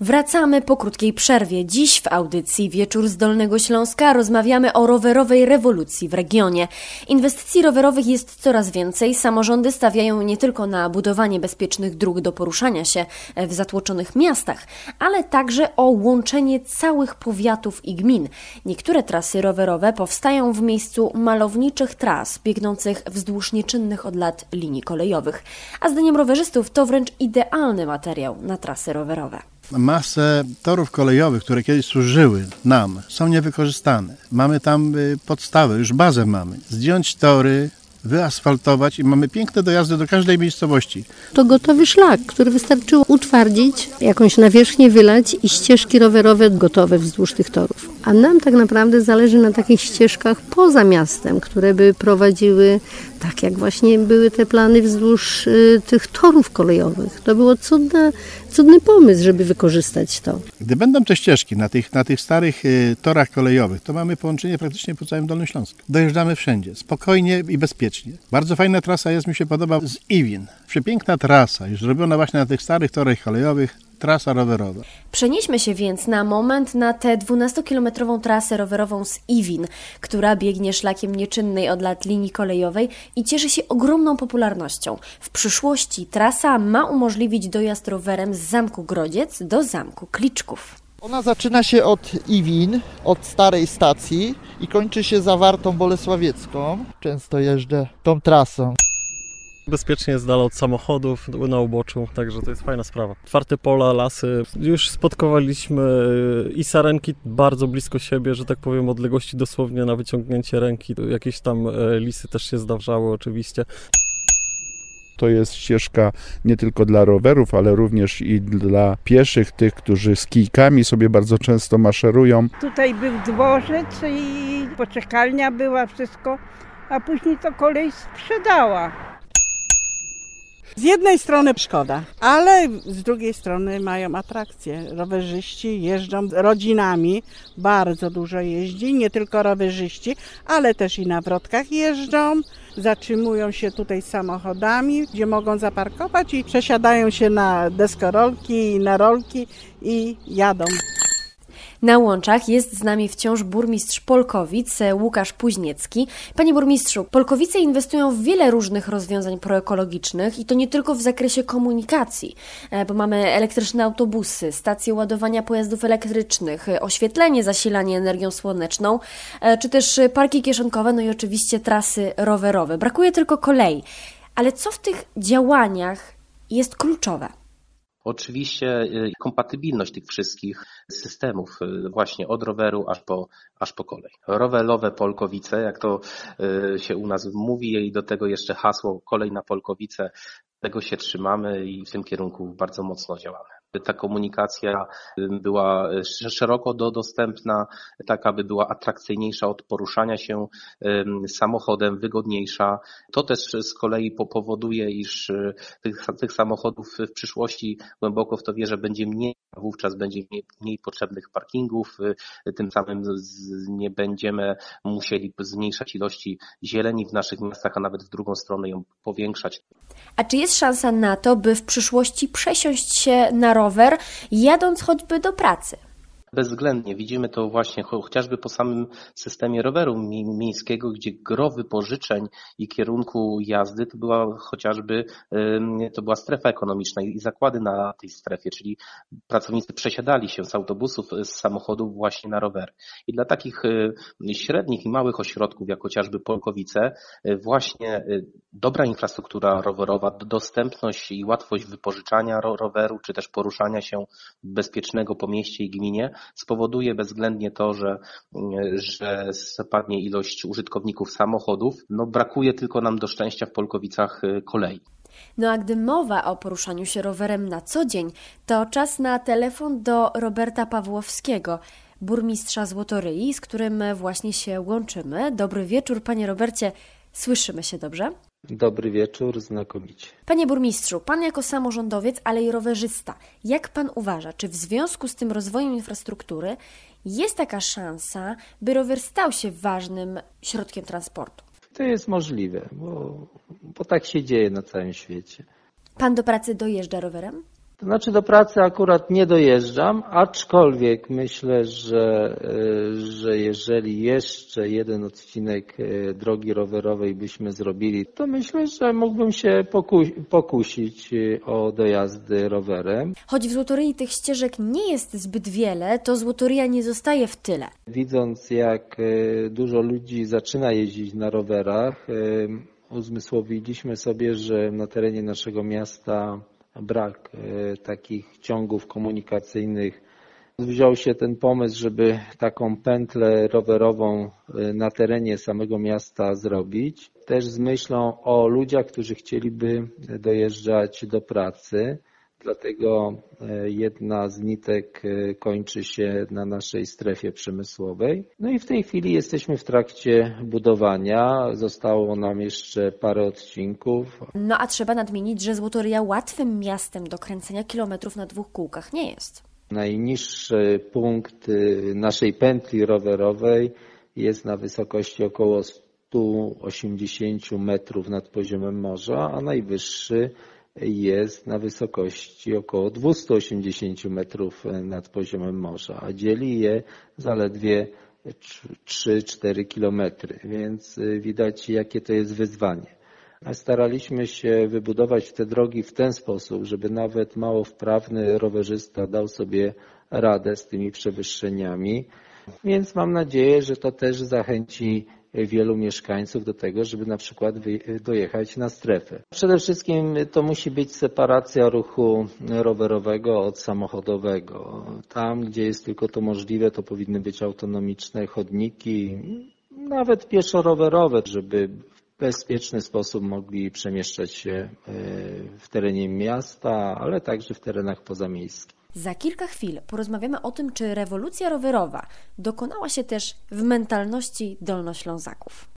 Wracamy po krótkiej przerwie. Dziś w audycji Wieczór z Dolnego Śląska rozmawiamy o rowerowej rewolucji w regionie. Inwestycji rowerowych jest coraz więcej. Samorządy stawiają nie tylko na budowanie bezpiecznych dróg do poruszania się w zatłoczonych miastach, ale także o łączenie całych powiatów i gmin. Niektóre trasy rowerowe powstają w miejscu malowniczych tras biegnących wzdłuż nieczynnych od lat linii kolejowych. A zdaniem rowerzystów to wręcz idealny materiał na trasy rowerowe masę torów kolejowych, które kiedyś służyły nam, są niewykorzystane. Mamy tam y, podstawę, już bazę mamy. Zdjąć tory, wyasfaltować i mamy piękne dojazdy do każdej miejscowości. To gotowy szlak, który wystarczyło utwardzić, jakąś nawierzchnię wylać i ścieżki rowerowe gotowe wzdłuż tych torów. A nam tak naprawdę zależy na takich ścieżkach poza miastem, które by prowadziły tak jak właśnie były te plany wzdłuż y, tych torów kolejowych. To było cudne, cudny pomysł, żeby wykorzystać to. Gdy będą te ścieżki na tych, na tych starych y, torach kolejowych, to mamy połączenie praktycznie po całym Dolnym Śląsku. Dojeżdżamy wszędzie, spokojnie i bezpiecznie. Bardzo fajna trasa jest, mi się podoba, z Iwin. Przepiękna trasa, już zrobiona właśnie na tych starych torach kolejowych, trasa rowerowa. Przenieśmy się więc na moment na tę 12-kilometrową trasę rowerową z Iwin, która biegnie szlakiem nieczynnej od lat linii kolejowej i cieszy się ogromną popularnością. W przyszłości trasa ma umożliwić dojazd rowerem z Zamku Grodziec do Zamku Kliczków. Ona zaczyna się od Iwin, od starej stacji i kończy się zawartą Bolesławiecką. Często jeżdżę tą trasą. Bezpiecznie jest dala od samochodów na uboczu, także to jest fajna sprawa. Otwarte pola, lasy. Już spotkowaliśmy i sarenki bardzo blisko siebie, że tak powiem, odległości dosłownie na wyciągnięcie ręki. Jakieś tam e, lisy też się zdarzały oczywiście. To jest ścieżka nie tylko dla rowerów, ale również i dla pieszych, tych, którzy z kijkami sobie bardzo często maszerują. Tutaj był dworzec i poczekalnia była, wszystko, a później to kolej sprzedała. Z jednej strony szkoda, ale z drugiej strony mają atrakcje. Rowerzyści jeżdżą rodzinami, bardzo dużo jeździ, nie tylko rowerzyści, ale też i na wrotkach jeżdżą. Zatrzymują się tutaj samochodami, gdzie mogą zaparkować i przesiadają się na deskorolki, na rolki i jadą. Na łączach jest z nami wciąż burmistrz Polkowic, Łukasz Puźniecki. Panie burmistrzu, Polkowice inwestują w wiele różnych rozwiązań proekologicznych i to nie tylko w zakresie komunikacji, e, bo mamy elektryczne autobusy, stacje ładowania pojazdów elektrycznych, oświetlenie, zasilanie energią słoneczną, e, czy też parki kieszonkowe, no i oczywiście trasy rowerowe. Brakuje tylko kolei. Ale co w tych działaniach jest kluczowe? Oczywiście y, kompatybilność tych wszystkich systemów, y, właśnie od roweru aż po, aż po kolej. Rowerowe Polkowice, jak to y, się u nas mówi i do tego jeszcze hasło kolej na Polkowice, tego się trzymamy i w tym kierunku bardzo mocno działamy ta komunikacja była szeroko dostępna, tak aby była atrakcyjniejsza od poruszania się samochodem, wygodniejsza. To też z kolei powoduje, iż e, tych, tych samochodów w przyszłości głęboko w to wierzę będzie mniej, wówczas będzie mniej, potrzebnych parkingów, e, tym samym nie będziemy musieli zmniejszać ilości zieleni w naszych miastach, a nawet w drugą stronę ją powiększać. A czy jest szansa na to, by w przyszłości przesiąść się na rower, jadąc choćby do pracy? Bezwzględnie. Widzimy to właśnie chociażby po samym systemie roweru miejskiego, gdzie gro wypożyczeń i kierunku jazdy to była chociażby to była strefa ekonomiczna i zakłady na tej strefie, czyli pracownicy przesiadali się z autobusów, z samochodów właśnie na rowery. I dla takich y, średnich i małych ośrodków, jak chociażby Polkowice, y, właśnie y, dobra infrastruktura rowerowa, dostępność i łatwość wypożyczania roweru, czy też poruszania się bezpiecznego po mieście i gminie spowoduje bezwzględnie to, że, że spadnie ilość użytkowników samochodów. No, brakuje tylko nam do szczęścia w Polkowicach y, kolei. No a gdy mowa o poruszaniu się rowerem na co dzień, to czas na telefon do Roberta Pawłowskiego, burmistrza Złotoryi, z którym właśnie się łączymy. Dobry wieczór, panie Robercie. Słyszymy się dobrze? Dobry wieczór, znakomicie. Panie burmistrzu, pan jako samorządowiec, ale i rowerzysta, jak pan uważa, czy w związku z tym rozwojem infrastruktury jest taka szansa, by rower stał się ważnym środkiem transportu? To jest możliwe, bo, bo tak się dzieje na całym świecie. Pan do pracy dojeżdża rowerem? To znaczy do pracy akurat nie dojeżdżam, aczkolwiek myślę, że, e, że jeżeli jeszcze jeden odcinek e, drogi rowerowej byśmy zrobili, to myślę, że mógłbym się pokusić e, o dojazdy rowerem. Choć w Złotoryi tych ścieżek nie jest zbyt wiele, to Złotoryja nie zostaje w tyle. Widząc jak dużo ludzi zaczyna jeździć na rowerach, uzmysłowiliśmy sobie, że na terenie naszego miasta brak e, takich ciągów komunikacyjnych. Wziął się ten pomysł, żeby taką pętlę rowerową e, na terenie samego miasta zrobić, też z myślą o ludziach, którzy chcieliby dojeżdżać do pracy. Dlatego e, jedna z nitek e, kończy się na naszej strefie przemysłowej. No i w tej chwili jesteśmy w trakcie budowania. Zostało nam jeszcze parę odcinków. No a trzeba nadmienić, że Złotoryja łatwym miastem do kręcenia kilometrów na dwóch kółkach nie jest. Najniższy punkt y, naszej pętli rowerowej jest na wysokości około 180 metrów nad poziomem morza, a najwyższy jest na wysokości około 280 metrów nad poziomem morza, a dzieli je zaledwie 3-4 kilometry, więc y, widać jakie to jest wyzwanie. Staraliśmy się wybudować te drogi w ten sposób, żeby nawet mało wprawny rowerzysta dał sobie radę z tymi przewyższeniami, więc mam nadzieję, że to też zachęci wielu mieszkańców do tego, żeby na przykład dojechać na strefę. Przede wszystkim to musi być separacja ruchu rowerowego od samochodowego. Tam, gdzie jest tylko to możliwe, to powinny być autonomiczne chodniki, nawet pieszo-rowerowe, żeby w bezpieczny sposób mogli przemieszczać się e, w terenie miasta, ale także w terenach pozamiejskich. Za kilka chwil porozmawiamy o tym, czy rewolucja rowerowa dokonała się też w mentalności dolnoślązaków.